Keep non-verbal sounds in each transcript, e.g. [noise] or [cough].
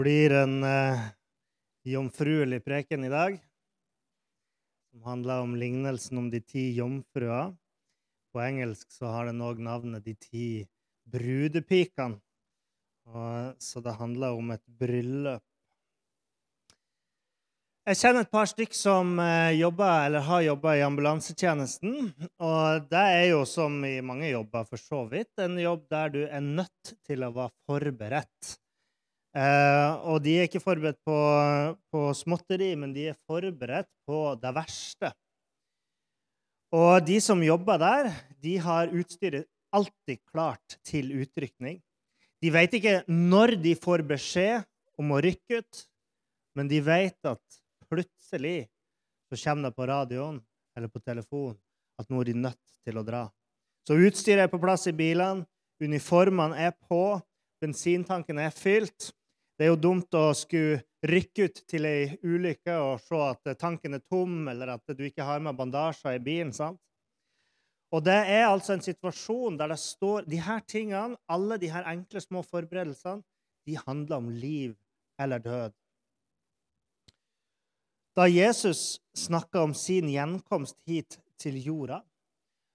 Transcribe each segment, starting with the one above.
blir en eh, jomfruelig preken i dag, som handler om lignelsen om de ti jomfruer. På engelsk så har den òg navnet 'De ti brudepikene'. Så det handler om et bryllup. Jeg kjenner et par stykk som eh, jobber, eller har jobba i ambulansetjenesten. Og det er jo, som i mange jobber, for så vidt, en jobb der du er nødt til å være forberedt. Eh, og de er ikke forberedt på, på småtteri, men de er forberedt på det verste. Og de som jobber der, de har utstyret alltid klart til utrykning. De vet ikke når de får beskjed om å rykke ut, men de vet at plutselig så kommer det på radioen eller på telefonen at nå er de nødt til å dra. Så utstyret er på plass i bilene, uniformene er på, bensintanken er fylt. Det er jo dumt å skulle rykke ut til ei ulykke og se at tanken er tom, eller at du ikke har med bandasjer i bilen. sant? Og det er altså en situasjon der det står de her tingene, alle de her enkle, små forberedelsene, de handler om liv eller død. Da Jesus snakka om sin gjenkomst hit til jorda,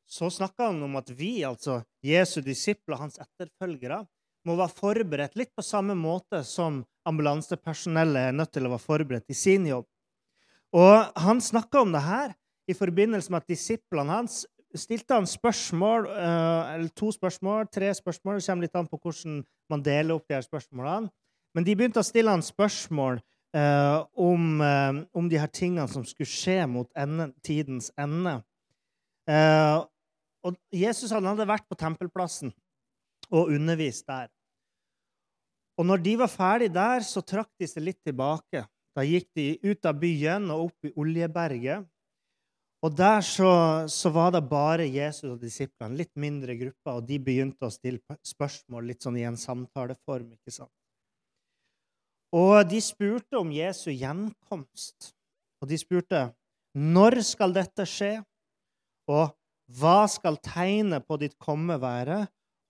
så snakka han om at vi, altså Jesu disipler, hans etterfølgere, må være forberedt litt på samme måte som ambulansepersonellet er nødt til å være forberedt i sin jobb. Og Han snakka om det her i forbindelse med at disiplene hans stilte han spørsmål, eh, eller to spørsmål, tre spørsmål. Det kommer litt an på hvordan man deler opp de her spørsmålene. Men de begynte å stille han spørsmål eh, om, eh, om, de her tingene som skulle skje mot enden, tidens ende. Og Jesus han hadde vært på tempelplassen og undervist der. Og når de var ferdig der, så trakk de seg litt tilbake. Da gikk de ut av byen og opp i Oljeberget. Og der så, så, var det bare Jesus og disiplene, litt mindre grupper, og de begynte å stille spørsmål litt sånn i en samtaleform. ikke sant? Og de spurte om Jesu gjenkomst. Og de spurte når skal dette skje, og hva skal tegnet på ditt komme være,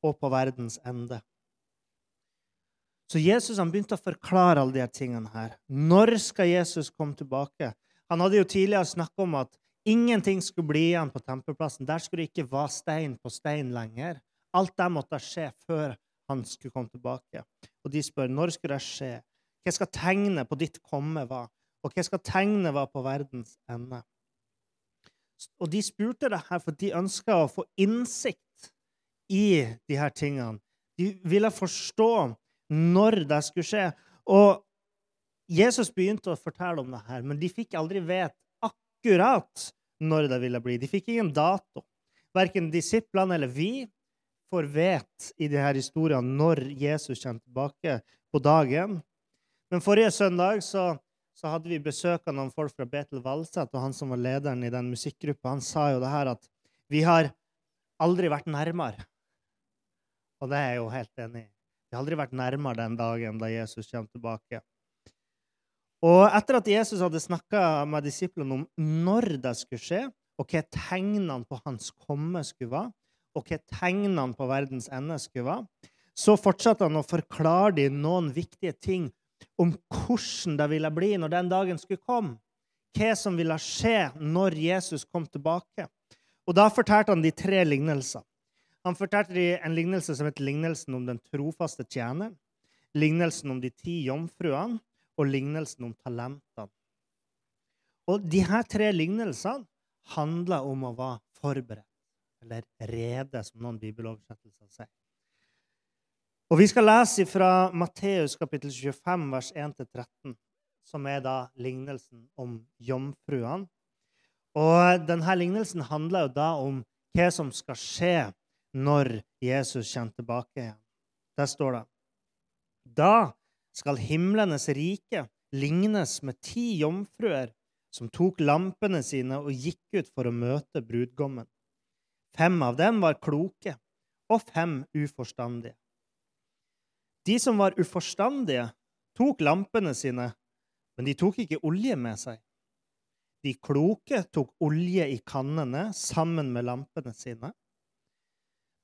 og på verdens ende? Så Jesus han begynte å forklare alle de tingene her. Når skal Jesus komme tilbake? Han hadde jo tidligere snakka om at Ingenting skulle bli igjen på tempelplassen. Der skulle det ikke være stein på stein lenger. Alt det måtte skje før han skulle komme tilbake. Og de spør når skulle det skje. Hva skal tegnet på ditt komme være? Og hva skal tegnet være på verdens ende? Og de spurte det her for de ønska å få innsikt i de her tingene. De ville forstå når det skulle skje. Og Jesus begynte å fortelle om det her, men de fikk aldri vite akkurat når det ville bli. De fikk ingen dato. Verken disiplene eller vi får vite i disse historiene når Jesus kommer tilbake på dagen. Men forrige søndag så, så hadde vi besøk av noen folk fra Betel Valset, og han som var lederen i den musikkgruppa, han sa jo det her at vi har aldri vært nærmere. Og det er jeg jo helt enig i. Har aldri vært nærmere den dagen da Jesus kommer tilbake. Og etter at Jesus hadde snakka med disiplene om når det skulle skje, og hva tegnene på hans komme skulle være, og hva tegnene på verdens ende skulle være, så fortsatte han å forklare dem noen viktige ting om hvordan det ville bli når den dagen skulle komme. Hva som ville skje når Jesus kom tilbake. Og Da fortalte han de tre lignelser. Han fortalte de en lignelse som het lignelsen om den trofaste tjeneren, lignelsen om de ti jomfruene og lignelsen om talentene. Og de her tre lignelsene handler om å være forberedt, eller rede, som noen bibeloversettelser sier. Og Vi skal lese fra Matteus kapittel 25, vers 1-13, som er da lignelsen om jomfruene. Og denne lignelsen handler jo da om hva som skal skje når Jesus kommer tilbake igjen. Der står det Da skal himlenes rike lignes med ti jomfruer som tok lampene sine og gikk ut for å møte brudgommen. Fem av dem var kloke, og fem uforstandige. De som var uforstandige, tok lampene sine, men de tok ikke olje med seg. De kloke tok olje i kannene sammen med lampene sine.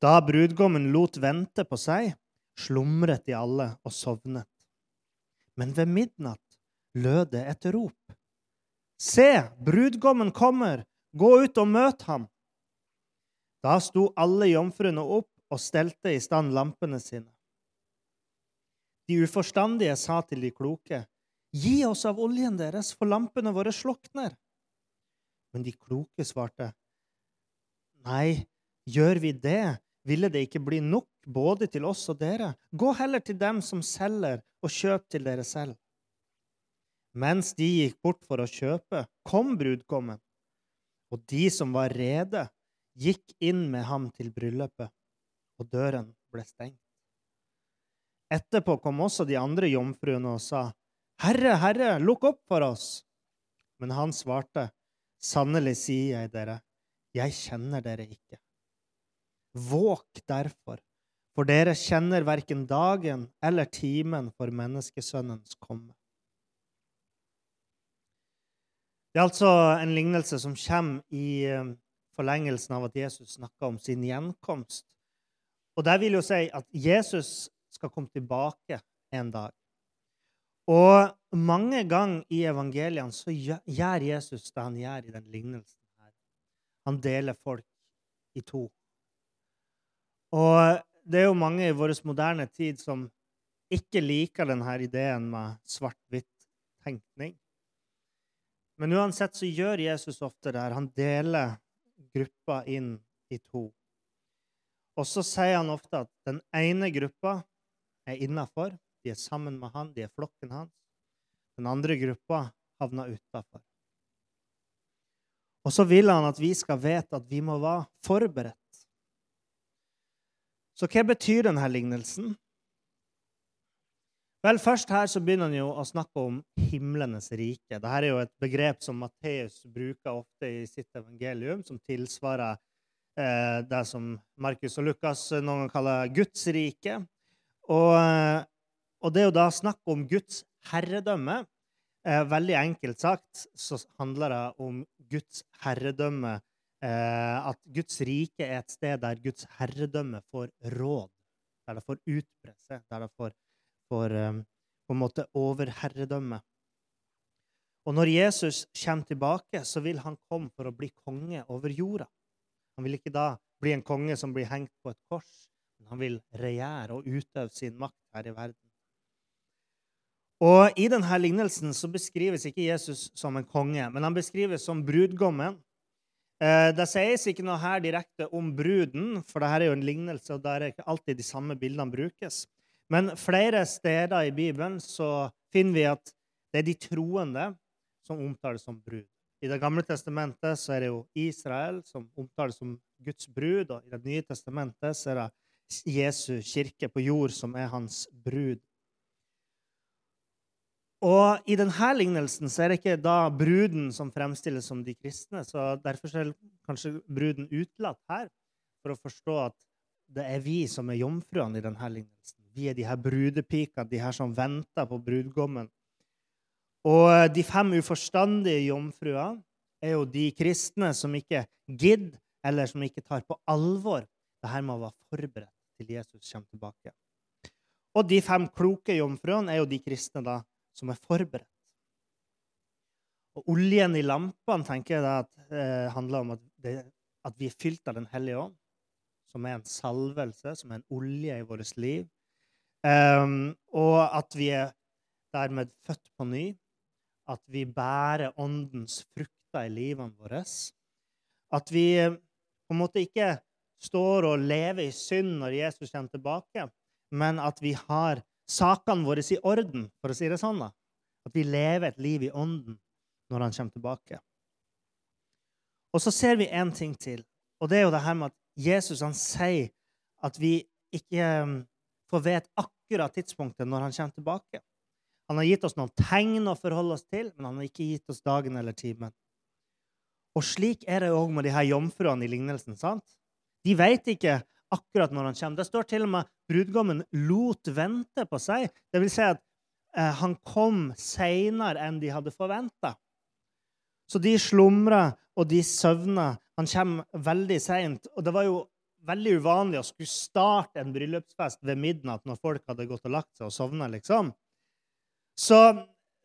Da brudgommen lot vente på seg, slumret de alle og sovnet. Men ved midnatt lød det et rop. Se, brudgommen kommer! Gå ut og møt ham! Da sto alle jomfruene opp og stelte i stand lampene sine. De uforstandige sa til de kloke, Gi oss av oljen deres, for lampene våre slukner. Men de kloke svarte, Nei, gjør vi det, ville det ikke bli nok både til oss og dere. Gå heller til dem som selger, og kjøp til dere selv. Mens de gikk bort for å kjøpe, kom brudgommen, og de som var rede, gikk inn med ham til bryllupet, og døren ble stengt. Etterpå kom også de andre jomfruene og sa, Herre, Herre, lukk opp for oss! Men han svarte, Sannelig sier jeg dere, jeg kjenner dere ikke. Våk derfor, for dere kjenner verken dagen eller timen for menneskesønnens komme. Det er altså en lignelse som kommer i eh, forlengelsen av at Jesus snakker om sin gjenkomst. Og det vil jo si at Jesus skal komme tilbake en dag. Og mange ganger i evangeliene så gjør Jesus det han gjør i den lignelsen. her. Han deler folk i to. Og det er jo mange i vår moderne tid som ikke liker denne ideen med svart-hvitt-tenkning. Men uansett så gjør Jesus ofte det her. Han deler gruppa inn i to. Og så sier han ofte at den ene gruppa er innafor. De er sammen med han, de er flokken hans. Den andre gruppa havner utafor. Og så vil han at vi skal vite at vi må være forberedt så hva betyr denne lignelsen? Vel, Først her så begynner han jo å snakke om himlenes rike. Dette er jo et begrep som Matteus bruker ofte i sitt evangelium, som tilsvarer eh, det som Markus og Lukas noen ganger kaller Guds rike. Og, eh, og, det er jo da snakk om Guds herredømme. Eh, veldig enkelt sagt så handler det om Guds herredømme at Guds rike er et sted der Guds herredømme får råd, der det får utbre seg, der det får, får um, på en måte overherredømme. Og når Jesus kommer tilbake, så vil han komme for å bli konge over jorda. Han vil ikke da bli en konge som blir hengt på et kors, men han vil regjere og utøve sin makt her i verden. Og I denne lignelsen så beskrives ikke Jesus som en konge, men han beskrives som brudgommen Eh, det sies ikke noe her direkte om bruden, for dette er jo en lignelse, og der er ikke alltid de samme bildene brukes. Men flere steder i Bibelen så finner vi at det er de troende som omtales som brud. I Det gamle testamentet så er det jo Israel som omtales som Guds brud, og i Det nye testamentet så er det Jesu kirke på jord som er hans brud. Og i denne lignelsen så er det ikke da bruden som fremstilles som de kristne. så Derfor er kanskje bruden utelatt her, for å forstå at det er vi som er jomfruene i denne lignelsen. Vi er de her brudepikene, de her som venter på brudgommen. Og de fem uforstandige jomfruene er jo de kristne som ikke gidder, eller som ikke tar på alvor det her med å være forberedt til Jesus kommer tilbake. Og de fem kloke jomfruene er jo de kristne da som er forberedt. Og oljen i lampene tenker jeg da at eh, handler om at, det, at, vi er fylt av Den hellige ånd, som er en salvelse, som er en olje i vårt liv. Um, og at vi er dermed født på ny. At vi bærer åndens frukter i livene våre. At vi eh, på en måte ikke står og lever i synd når Jesus kommer tilbake, men at vi har sakene våre i orden, for å si det sånn. da. At vi lever et liv i ånden når han kommer tilbake. Og så ser vi en ting til, og det er jo det her med at Jesus han sier at vi ikke um, får vite akkurat tidspunktet når han kommer tilbake. Han har gitt oss noen tegn å forholde oss til, men han har ikke gitt oss dagen eller timen. Og slik er det òg med de her jomfruene i lignelsen. sant? De vet ikke akkurat når han kommer. Det står til og med brudgommen lot vente på seg. Det vil si at eh, han kom seinere enn de hadde forventa. Så de slumra, og de søvna. Han kommer veldig seint. Og det var jo veldig uvanlig å skulle starte en bryllupsfest ved midnatt når folk hadde gått og lagt seg og sovna, liksom. Så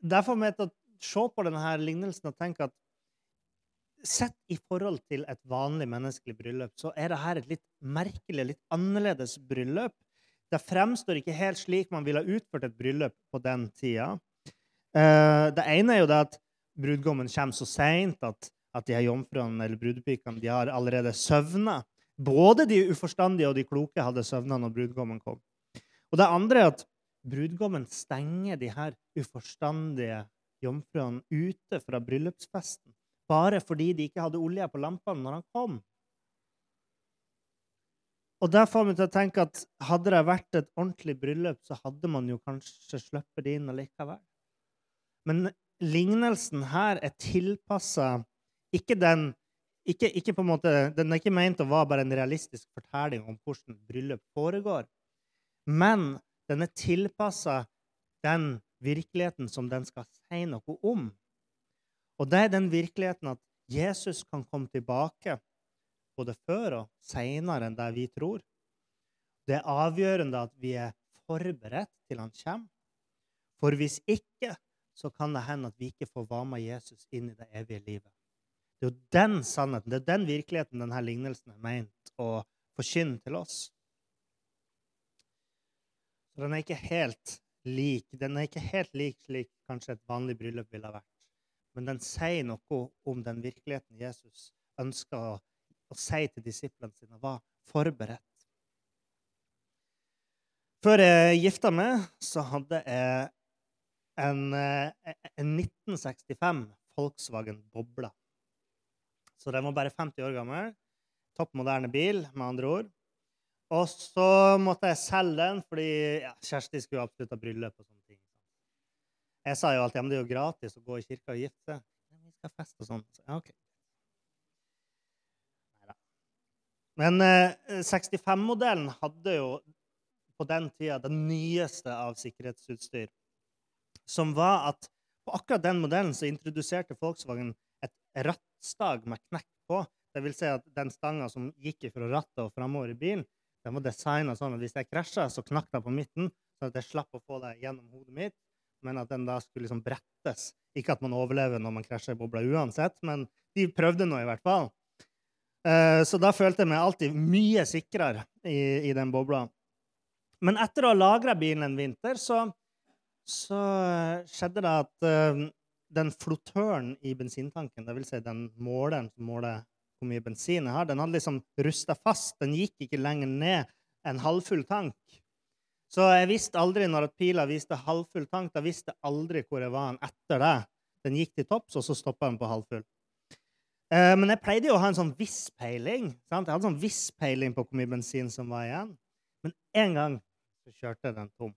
derfor må jeg se på denne lignelsen og tenke at sett i forhold til et vanlig menneskelig bryllup, så er dette et litt merkelig, litt annerledes bryllup. Det fremstår ikke helt slik man ville utført et bryllup på den tida. Eh, det ene er jo det at brudgommen kommer så seint at, at de her jomfruene eller brudepikene de har allerede søvna. Både de uforstandige og de kloke hadde søvna når brudgommen kom. Og det andre er at brudgommen stenger de her uforstandige jomfruene ute fra bryllupsfesten bare fordi de ikke hadde olje på lampene når han kom. Og der får vi til å tenke at Hadde det vært et ordentlig bryllup, så hadde man jo kanskje sluppet det inn allikevel. Men lignelsen her er tilpassa ikke den ikke, ikke på en måte, Den er ikke ment å være bare en realistisk fortelling om hvordan bryllup foregår. Men den er tilpassa den virkeligheten som den skal si noe om. Og det er den virkeligheten at Jesus kan komme tilbake både før og seinere enn det vi tror. Det er avgjørende at vi er forberedt til han kommer. For hvis ikke, så kan det hende at vi ikke får være med Jesus inn i det evige livet. Det er jo den sannheten, det er den virkeligheten denne lignelsen er meint å forkynne til oss. Så den er ikke helt lik. Den er ikke helt lik slik kanskje et vanlig bryllup ville ha vært men den sier noe om den virkeligheten Jesus ønska å, si til disiplene sine, var forberedt. Før jeg gifta meg, så hadde jeg en, eh, en 1965 Volkswagen Bobla. Så den var bare 50 år gammel. Topp moderne bil, med andre ord. Og så måtte jeg selge den fordi ja, Kjersti skulle absolutt ha bryllup. og ting. Jeg sa jo alltid at det er jo gratis å gå i kirka og gifte seg. Vi skal feste og sånn. Så, ja, ok. Men eh, 65-modellen hadde jo på den tida det nyeste av sikkerhetsutstyr. Som var at på akkurat den modellen så introduserte Volkswagen et rattstag med knekk på. Det vil si at den stanga som gikk fra rattet og framover i bilen, den var designa sånn at hvis jeg krasja, så knakk den på midten, sånn at jeg slapp å få det gjennom hodet mitt men at den da skulle liksom brettes. Ikke at man overlever når man krasjer i bobla uansett, men de prøvde nå i hvert fall. Uh, så da følte jeg meg alltid mye sikrere i, i den bobla. Men etter å ha lagra bilen en vinter, så, så skjedde det at uh, den flottøren i bensintanken, dvs. Si den måleren som måler hvor mye bensin jeg har, den hadde liksom rusta fast. Den gikk ikke lenger ned en halvfull tank. Så jeg visste aldri når at pila viste halvfull tank. Da visste jeg aldri hvor jeg var etter det. Den gikk til topps, og så stoppa den på halvfull. Eh, men jeg pleide jo å ha en sånn viss peiling. Sant? Jeg hadde sånn viss peiling på hvor mye bensin som var igjen. Men én gang så kjørte jeg den tom.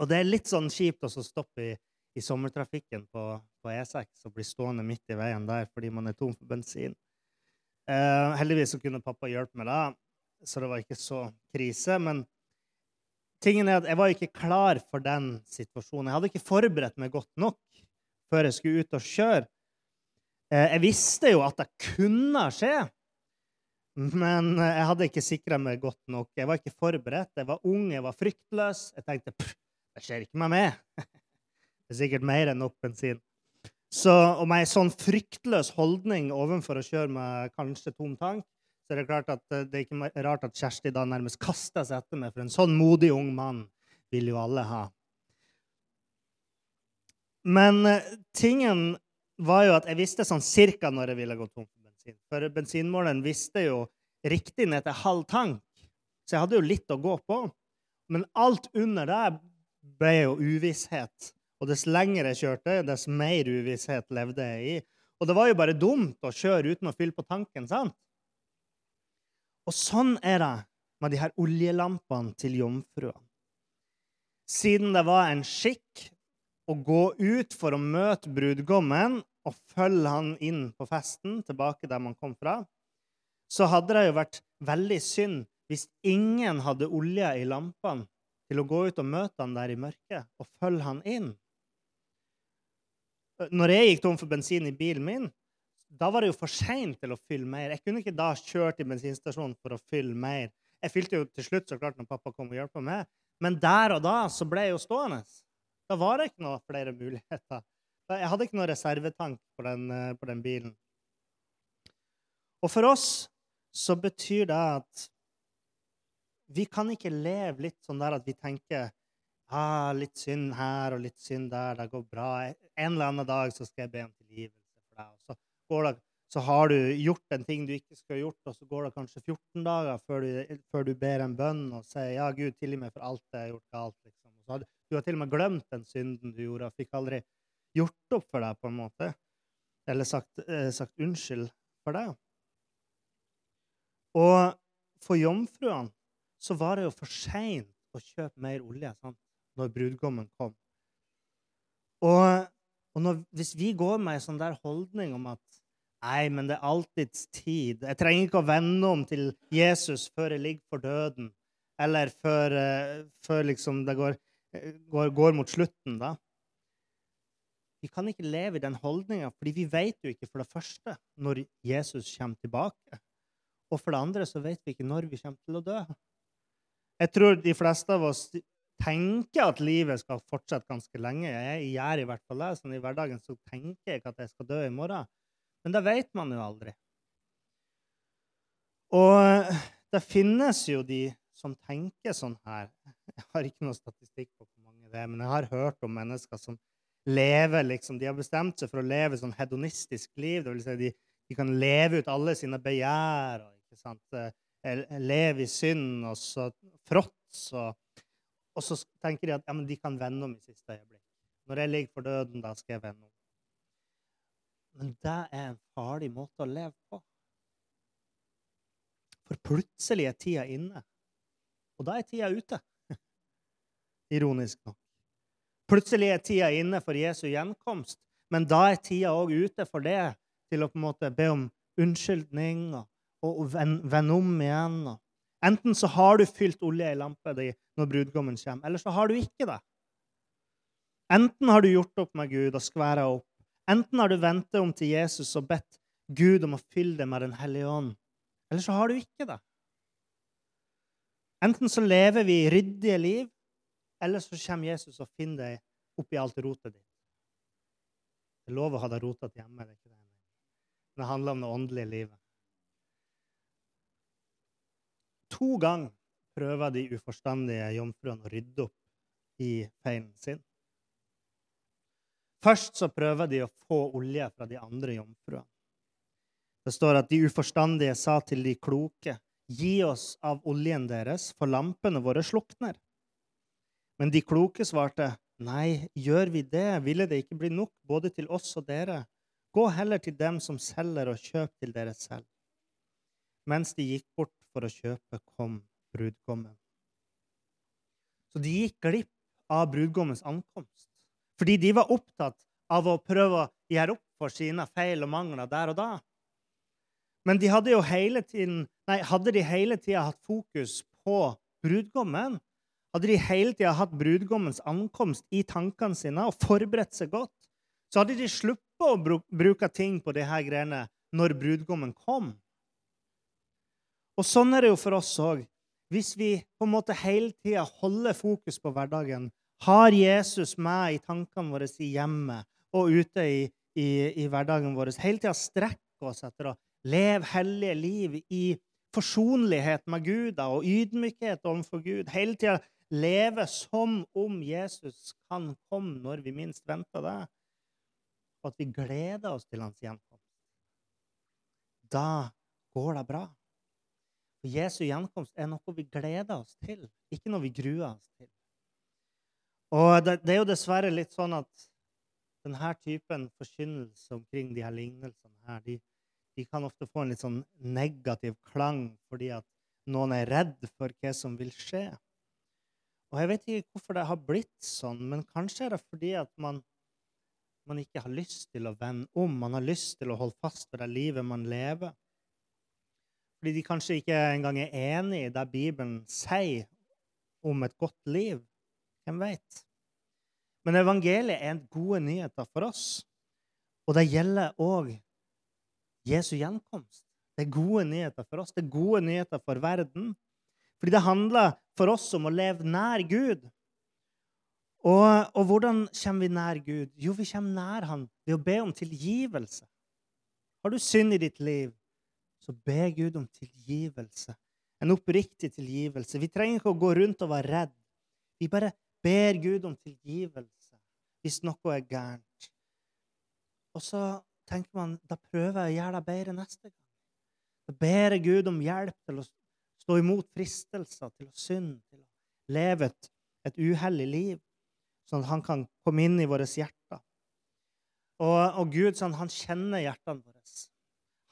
Og det er litt sånn kjipt å stoppe i, i sommertrafikken på, på, E6 og bli stående midt i veien der fordi man er tom for bensin. Eh, heldigvis så kunne pappa hjelpe meg da, så det var ikke så krise. Men tingen er at jeg var ikke klar for den situasjonen. Jeg hadde ikke forberedt meg godt nok før jeg skulle ut og kjøre. Eh, jeg visste jo at det kunne skje, men eh, jeg hadde ikke sikra meg godt nok. Jeg var ikke forberedt. Jeg var ung, jeg var fryktløs. Jeg tenkte det skjer ikke med meg. [laughs] Det er sikkert mer enn nok bensin. Så, med en sånn fryktløs holdning overfor å kjøre med kanskje tom tank, så er det klart at eh, det er ikke rart at Kjersti da nærmest kasta seg etter meg, for en sånn modig ung mann vil jo alle ha. Men uh, tingen var jo at jeg visste sånn cirka når jeg ville gå tom for bensin. For bensinmåleren visste jo riktig ned til halv tank, så jeg hadde jo litt å gå på. Men alt under der ble jo uvisshet. Og dess lenger jeg kjørte, dess mer uvisshet levde jeg i. Og det var jo bare dumt å kjøre uten å fylle på tanken. sant? Og sånn er det med de her oljelampene til jomfruene. Siden det var en skikk å gå ut for å møte brudgommen og følge han inn på festen, tilbake der man kom fra, så hadde det jo vært veldig synd hvis ingen hadde olje i lampene til å gå ut og møte han der i mørket og følge han inn. Når jeg gikk tom for bensin i bilen min, da var det jo for seint til å fylle mer. Jeg kunne ikke da kjørt til bensinstasjonen for å fylle mer. Jeg fylte jo til slutt så klart når pappa kom og hjalp meg, men der og da så ble jeg jo stående. Da var det ikke noe flere muligheter. Jeg hadde ikke noe reservetank på den, eh, på den bilen. Og for oss så betyr det at vi kan ikke leve litt sånn der at vi tenker ah, litt synd her og litt synd der, det går bra. En eller annen dag så skal jeg be om tilgivelse for deg. Og så, det, så har du gjort en ting du ikke skulle gjort, og så går det kanskje 14 dager før du, før du ber en bønn og sier ja, Gud, tilgi meg for alt jeg har gjort galt. Liksom. Hadde, du har til og med glemt den synden du gjorde, og fikk aldri gjort opp for deg på en måte. Eller sagt, eh, sagt unnskyld for deg. Og for jomfruene så var det jo for seint å kjøpe mer olje sant? når brudgommen kom. Og, og når, hvis vi går med en sånn der holdning om at Nei, men det er alltids tid. Jeg trenger ikke å vende om til Jesus før jeg ligger for døden, eller før, uh, før liksom det går, går, går, mot slutten, da. Vi kan ikke leve i den holdninga, fordi vi vet jo ikke for det første når Jesus kommer tilbake. Og for det andre så vet vi ikke når vi kommer til å dø. Jeg tror de fleste av oss tenker at livet skal fortsette ganske lenge. Jeg gjør i hvert fall det. Sånn I hverdagen så tenker jeg ikke at jeg skal dø i morgen. Men det vet man jo aldri. Og det finnes jo de som tenker sånn her. [laughs] Jeg har ikke noe statistikk på hvor mange det er, men jeg har hørt om mennesker som lever liksom, De har bestemt seg for å leve sånn hedonistisk liv. Det vil si de, de kan leve ut alle sine begjær. Ikke sant? leve i synd og så fråts. Og, og, så tenker de at ja, de kan vende om i siste øyeblikk. Når jeg ligger for døden, da skal jeg vende om. Men det er en farlig måte å leve på. For plutselig er tida inne, og da er tida ute. [laughs] Ironisk nok. Plutselig er tida inne for Jesu gjenkomst, men da er tida òg ute for det, til å på en måte be om unnskyldning og og vende om igjen. Enten så har du fylt olje i lampa di når brudgommen kommer, eller så har du ikke det. Enten har du gjort opp med Gud og skværa opp. Enten har du ventet om til Jesus og bedt Gud om å fylle deg med Den hellige ånd, eller så har du ikke det. Enten så lever vi ryddige liv, eller så kommer Jesus og finner deg oppi alt rotet ditt. Det er lov å ha det rotete hjemme. Det, ikke det. det handler om det åndelige livet. To ganger prøver de uforstandige jomfruene å rydde opp i feilen sin. Først så prøver de å få olje fra de andre jomfruene. Det står at de uforstandige sa til de kloke, gi oss av oljen deres, for lampene våre slukner. Men de kloke svarte, nei, gjør vi det, ville det ikke bli nok både til oss og dere. Gå heller til dem som selger, og kjøp til dere selv. Mens de gikk bort for å kjøpe, kom brudgommen. Så de gikk glipp av brudgommens ankomst. Fordi de var opptatt av å prøve å gjøre opp for sine feil og mangler der og da. Men de hadde tiden, nei, hadde de hele tida hatt fokus på brudgommen, hadde de hele tida hatt brudgommens ankomst i tankene sine og forberedt seg godt, så hadde de sluppet å bruke ting på disse greiene når brudgommen kom. Og sånn er det jo for oss òg. Hvis vi på en måte hele tida holder fokus på hverdagen, har Jesus med i tankene våre i hjemmet og ute i, i, i hverdagen vår, hele tida strekker oss etter å leve hellige liv i forsonlighet med Gud og ydmykhet overfor Gud, hele tida leve som om Jesus kan komme når vi minst venter det, og at vi gleder oss til hans gjenkomst, da går det bra. For Jesu gjenkomst er noe vi gleder oss til, ikke noe vi gruer oss til. Og det, det er jo dessverre litt sånn at denne typen forkynnelse omkring de her lignelsene her, de, de, kan ofte få en litt sånn negativ klang fordi at noen er redd for hva som vil skje. Og jeg vet ikke hvorfor det har blitt sånn, men kanskje er det fordi at man, man ikke har lyst til å vende om. Man har lyst til å holde fast ved det livet man lever. Fordi de kanskje ikke engang er enig i det Bibelen sier om et godt liv. Hvem veit? Men evangeliet er gode nyheter for oss. Og det gjelder òg Jesu gjenkomst. Det er gode nyheter for oss. Det er gode nyheter for verden. Fordi det handler for oss om å leve nær Gud. Og, og hvordan kommer vi nær Gud? Jo, vi kommer nær Han ved å be om tilgivelse. Har du synd i ditt liv, så be Gud om tilgivelse. En oppriktig tilgivelse. Vi trenger ikke å gå rundt og være redd. Vi bare ber Gud om tilgivelse hvis noe er gærent. Og så tenker man da prøver jeg å gjøre det bedre neste gang. Da ber jeg Gud om hjelp til å stå imot fristelser, til å synde, til å leve et, et uhellig liv, sånn at han kan komme inn i våre hjerter. Og, og Gud sånn, han kjenner hjertene våre.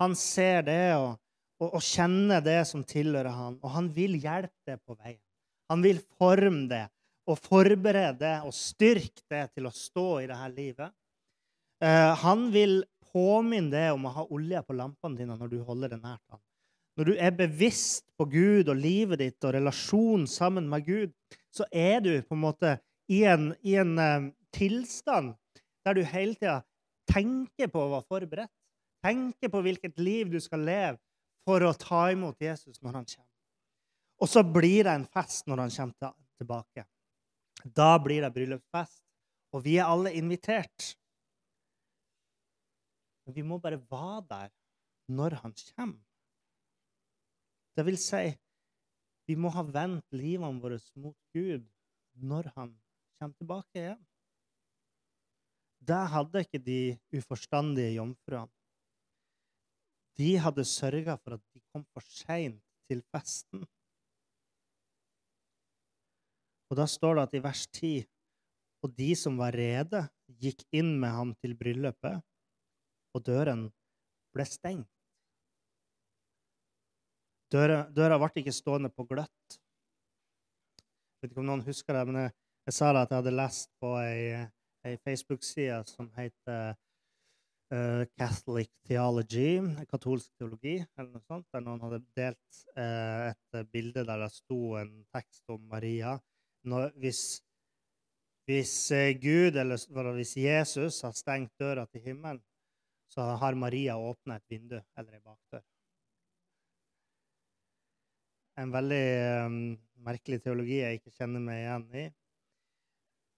Han ser det og, og, og kjenner det som tilhører han, og han vil hjelpe det på veien. Han vil forme det og forberede og styrke det til å stå i dette livet. Uh, han vil påminne deg om å ha olje på lampene dine når du holder det nært ham. Når du er bevisst på Gud og livet ditt og relasjonen sammen med Gud, så er du på en måte i en, i en uh, tilstand der du hele tida tenker på å være forberedt. Tenker på hvilket liv du skal leve for å ta imot Jesus når han kommer. Og så blir det en fest når han kommer tilbake. Da blir det bryllupsfest, og vi er alle invitert. Men vi må bare være der når han kommer. Det vil si, vi må ha vendt livene våre mot Gud når han kommer tilbake igjen. Det hadde ikke de uforstandige jomfruene. De hadde sørga for at de kom for seint til festen. Og da står det at i vers 10 og de som var rede, gikk inn med ham til bryllupet, og døren ble stengt. Døra, døra ble ikke stående på gløtt. Jeg vet ikke om noen husker det, men jeg, jeg sa det at jeg hadde lest på ei, ei Facebook-side som heter uh, Catholic Theology, katolsk teologi, eller noe sånt, der noen hadde delt uh, et bilde der det sto en tekst om Maria. Når, hvis, hvis uh, Gud, eller hvis Jesus, har stengt døra til himmelen, så har Maria åpna et vindu eller ei bakdør. En veldig um, merkelig teologi jeg ikke kjenner meg igjen i.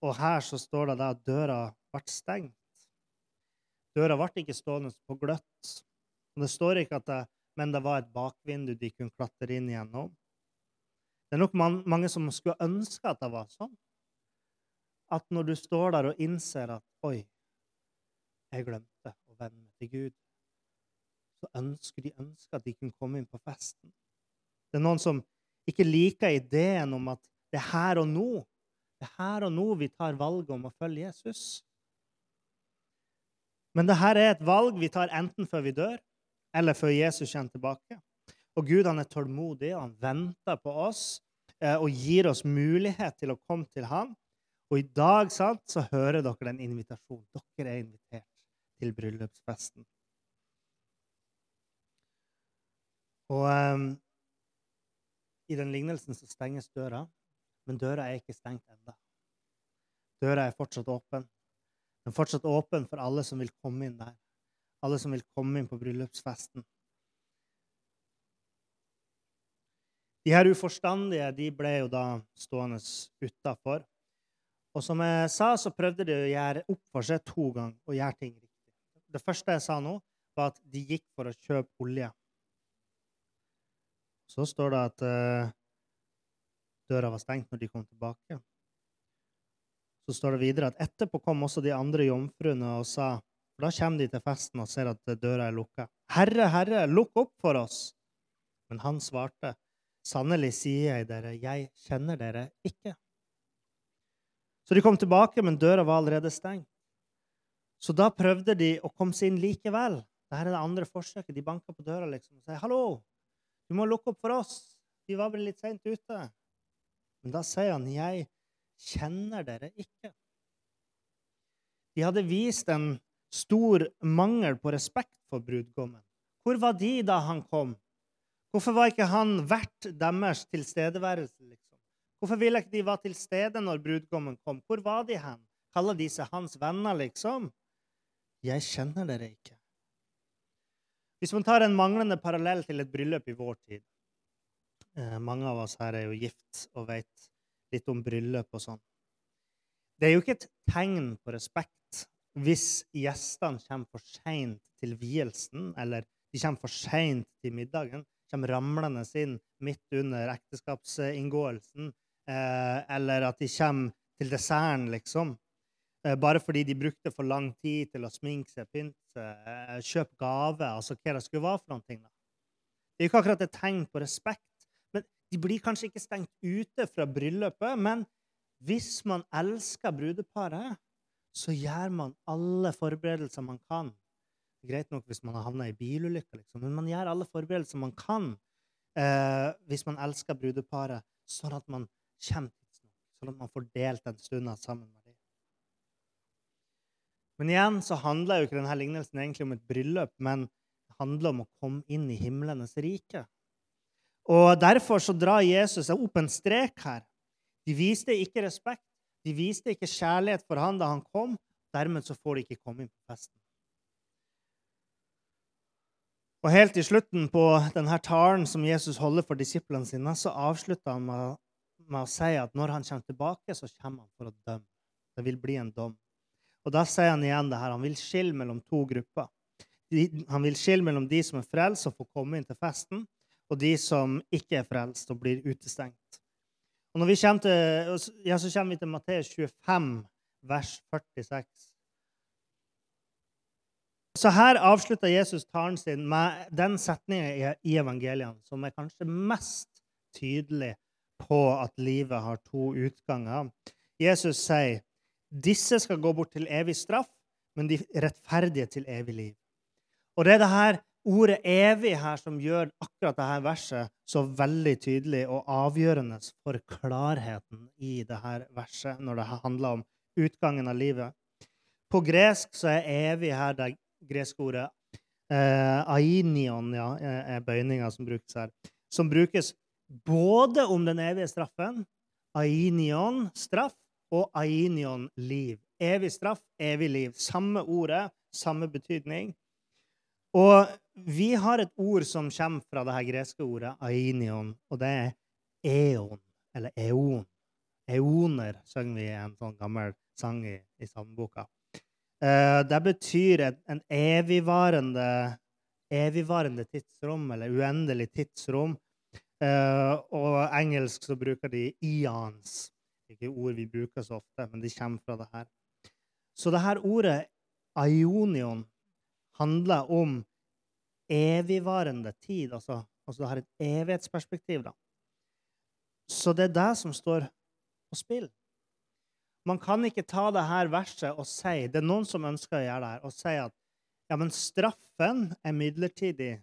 Og her så står det at døra ble stengt. Døra ble ikke stående på gløtt. Og det står ikke at det, men det var et bakvindu de kunne klatre inn gjennom. Det er nok man, mange som skulle ønske at det var sånn. At når du står der og innser at Oi, jeg glemte å vende til Gud, så ønsker de ønsker at de kunne komme inn på festen. Det er noen som ikke liker ideen om at det er her og nå. Det er her og nå vi tar valget om å følge Jesus. Men dette er et valg vi tar enten før vi dør, eller før Jesus kommer tilbake. Og Gud han er tålmodig, og han venter på oss eh, og gir oss mulighet til å komme til ham. Og i dag sant, så hører dere den invitasjonen. Dere er invitert til bryllupsfesten. Og um, i den lignelsen så stenges døra, men døra er ikke stengt ennå. Døra er fortsatt åpen. Den er fortsatt åpen for alle som vil komme inn der. Alle som vil komme inn på bryllupsfesten. De her uforstandige de ble jo da stående utafor. Og som jeg sa, så prøvde de å gjøre opp for seg to ganger og gjøre ting riktig. Det første jeg sa nå, var at de gikk for å kjøpe olje. Så står det at uh, døra var stengt når de kom tilbake. Så står det videre at etterpå kom også de andre jomfruene og sa For da kommer de til festen og ser at døra er lukka. Herre, Herre, lukk opp for oss! Men han svarte, Sannelig sier jeg dere, jeg kjenner dere ikke. Så de kom tilbake, men døra var allerede stengt. Så da prøvde de å komme seg inn likevel. Dette er det andre forsøket. De banka på døra liksom, og sier 'Hallo, du må lukke opp for oss. Vi var bare litt seint ute.' Men da sier han, 'Jeg kjenner dere ikke'. De hadde vist en stor mangel på respekt for brudgommen. Hvor var de da han kom? Hvorfor var ikke han verdt deres tilstedeværelse? liksom? Hvorfor ville ikke de være til stede når brudgommen kom? Hvor var de hen? Kaller de seg hans venner, liksom? Jeg kjenner dere ikke. Hvis man tar en manglende parallell til et bryllup i vår tid eh, Mange av oss her er jo gift og vet litt om bryllup og sånn. Det er jo ikke et tegn på respekt hvis gjestene kommer for seint til vielsen, eller de kommer for seint til middagen, kommer ramlende inn midt under ekteskapsinngåelsen, eh, eller at de kommer til desserten, liksom. Eh, bare fordi de brukte for lang tid til å sminke seg, pynte seg, eh, kjøpe gave, altså hva det skulle være for noen ting. Det er ikke akkurat et tegn på respekt. Men De blir kanskje ikke stengt ute fra bryllupet, men hvis man elsker brudeparet, så gjør man alle forberedelser man kan. Greit nok hvis man har havna i bilulykker, liksom, men man gjør alle forberedelser man kan eh, hvis man elsker brudeparet, sånn at man kommer tidsnok, sånn at man får delt den stunda sammen med dem. Men igjen så handler jo ikke denne lignelsen egentlig om et bryllup, men det handler om å komme inn i himlenes rike. Og Derfor så drar Jesus opp en strek her. De viste ikke respekt, de viste ikke kjærlighet for han da han kom. Dermed så får de ikke komme inn på festen. Og Helt i slutten på denne talen som Jesus holder for disiplene sine, så avslutter han med, med å si at når han kommer tilbake, så kommer han for å dømme. Det vil bli en dom. Og Da sier han igjen det her. Han vil skille mellom to grupper. Han vil skille mellom de som er frelst og får komme inn til festen, og de som ikke er frelst og blir utestengt. Og når vi kommer til, ja, Så kommer vi til Matteus 25, vers 46. Så her avslutter Jesus talen sin med den setninga i evangeliene som er kanskje mest tydelig på at livet har to utganger. Jesus sier disse skal gå bort til evig straff, men de rettferdige til evig liv. Og det er det her ordet 'evig' her som gjør akkurat dette verset så veldig tydelig og avgjørende for klarheten i dette verset når det handler om utgangen av livet. På gresk så er 'evig' her det greske ordet eh, ainion, ja, er bøyninga som brukes her. Som brukes både om den evige straffen, ainion, straff, og ainion, liv. Evig straff, evig liv. Samme ordet, samme betydning. Og vi har et ord som kommer fra det her greske ordet ainion, og det er eon, eller eon. Eoner synger vi i en sånn gammel sang i, i sangboka. Eh, det betyr en, en evigvarende, evigvarende tidsrom, eller uendelig tidsrom. Eh, og engelsk så bruker de ians. Ikke ord vi bruker så ofte, men de kommer fra det her. Så det her ordet aionion handler om evigvarende tid. Altså, altså det har et evighetsperspektiv. da. Så det er det som står på spill. Man kan ikke ta det her verset og si Det er noen som ønsker å gjøre det her, og si at ja, men straffen er midlertidig,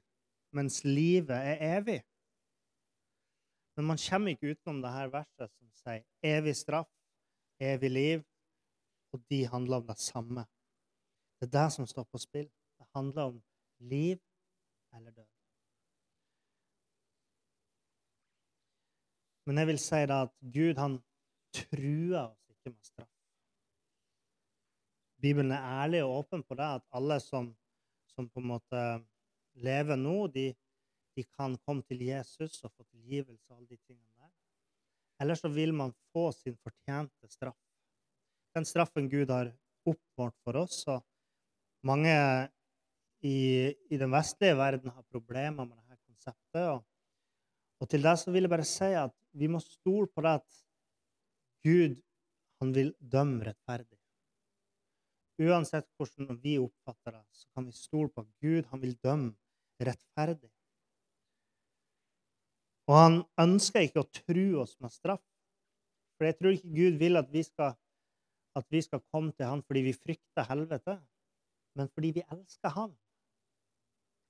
mens livet er evig. Men man kommer ikke utenom det her verset som sier evig straff, evig liv, og de handler om det samme. Det er det som står på spill. Det handler om liv eller død. Men jeg vil si da at Gud han truer oss ikke med straff. Bibelen er ærlig og åpen på det, at alle som, som på en måte lever nå, de, de, kan komme til Jesus og få tilgivelse og alle de tingene der. Eller så vil man få sin fortjente straff. Den straffen Gud har oppmålt for oss. og mange i, i, den vestlige verden har problemer med dette konseptet. Og, og, til det så vil jeg bare si at vi må stole på det at Gud han vil dømme rettferdig. Uansett hvordan vi oppfatter det, så kan vi stole på at Gud han vil dømme rettferdig. Og han ønsker ikke å true oss med straff. For jeg tror ikke Gud vil at vi skal, at vi skal komme til han fordi vi frykter helvete, men fordi vi elsker han.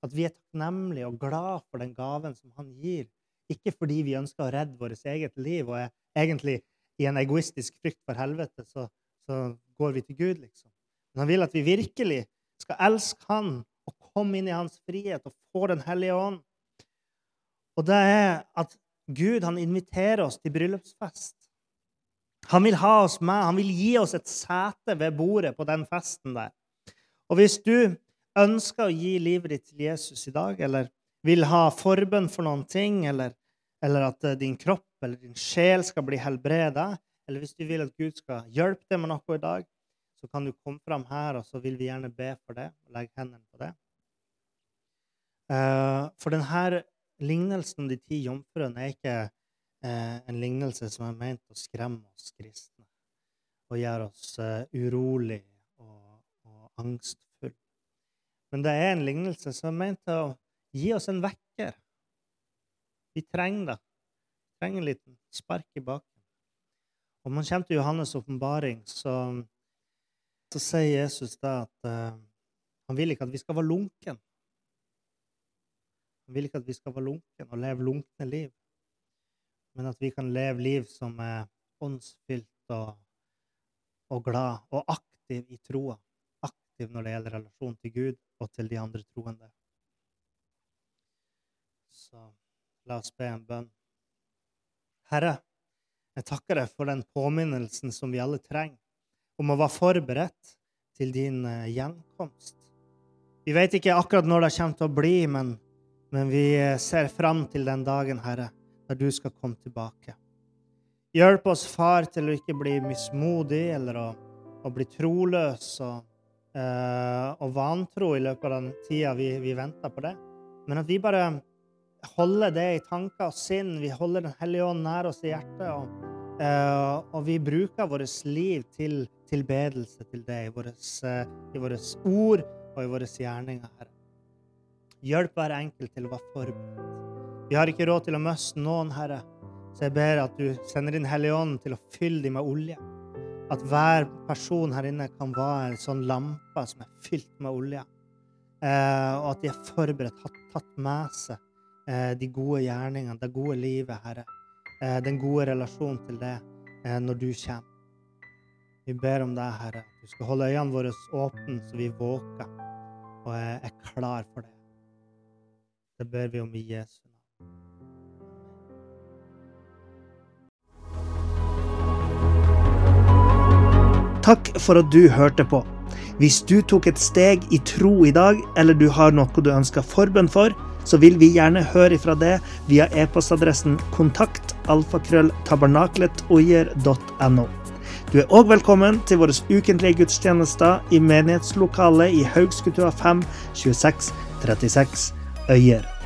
At vi er takknemlige og glad for den gaven som han gir Ikke fordi vi ønsker å redde vårt eget liv og er egentlig i en egoistisk frykt for helvete, så, så går vi til Gud, liksom. Men han vil at vi virkelig skal elske Han og komme inn i Hans frihet og få Den hellige ånd. Og det er at Gud han inviterer oss til bryllupsfest. Han vil ha oss med. Han vil gi oss et sete ved bordet på den festen der. Og hvis du ønsker å gi livet ditt til Jesus i dag, eller vil ha forbønn for noen ting, eller, eller at eh, din kropp eller din sjel skal bli helbreda, eller hvis du vil at Gud skal hjelpe deg med noe i dag, så kan du komme fram her, og så vil vi gjerne be for det. og Legge hendene på det. Uh, for denne lignelsen om de ti jomfruene er ikke uh, en lignelse som er ment å skremme oss kristne og gjøre oss urolig og, og angstfull. Men det er en lignelse som er ment å gi oss en vekker. Vi trenger det. Vi trenger en liten spark i baken. Om man kommer til Johannes' åpenbaring, så, så, sier Jesus da at uh, han vil ikke at vi skal være lunken. Han vil ikke at vi skal være lunken og leve lunkne liv, men at vi kan leve liv som er åndsfylt og, og glad og aktiv i troa. Aktiv når det gjelder relasjon til Gud og til de andre troende. Så la oss be en bønn. Herre, jeg takker deg for den påminnelsen som vi alle trenger, om å være forberedt til din eh, gjenkomst. Vi vet ikke akkurat når det kommer til å bli, men, men vi eh, ser fram til den dagen, Herre, der du skal komme tilbake. Hjelp oss, Far, til å ikke bli mismodig eller å, å bli troløs og, eh, og, vantro i løpet av den tida vi, vi venter på det, men at vi bare holder det i tanker og sinn. Vi holder Den hellige ånd nær oss i hjertet. Og, uh, og vi bruker vårt liv til tilbedelse til deg, i våre uh, ord og i våre gjerninger, Herre. Hjelp hver enkelt til å være forberedt. Vi har ikke råd til å miste noen, Herre. Så jeg ber at du sender din Hellige Ånd til å fylle dem med olje. At hver person her inne kan være en sånn lampe som er fylt med olje. Eh, og at de er forberedt, har tatt med seg Eh, de gode gjerningene, det gode livet, Herre. Eh, den gode relasjonen til det eh, når du kommer. Vi ber om deg, Herre. Du skal holde øynene våre åpne så vi våker og er klar for det. Det ber vi om i Jesu navn. Takk for at du hørte på. Hvis du tok et steg i tro i dag, eller du har noe du ønsker forbønn for, så vil vi gjerne høre ifra det via e-postadressen kontakt alfakrølltabernaklet.oier.no. Du er òg velkommen til våre ukentlige gudstjenester i menighetslokalet i Haugskutua 5 26 36 Øyer.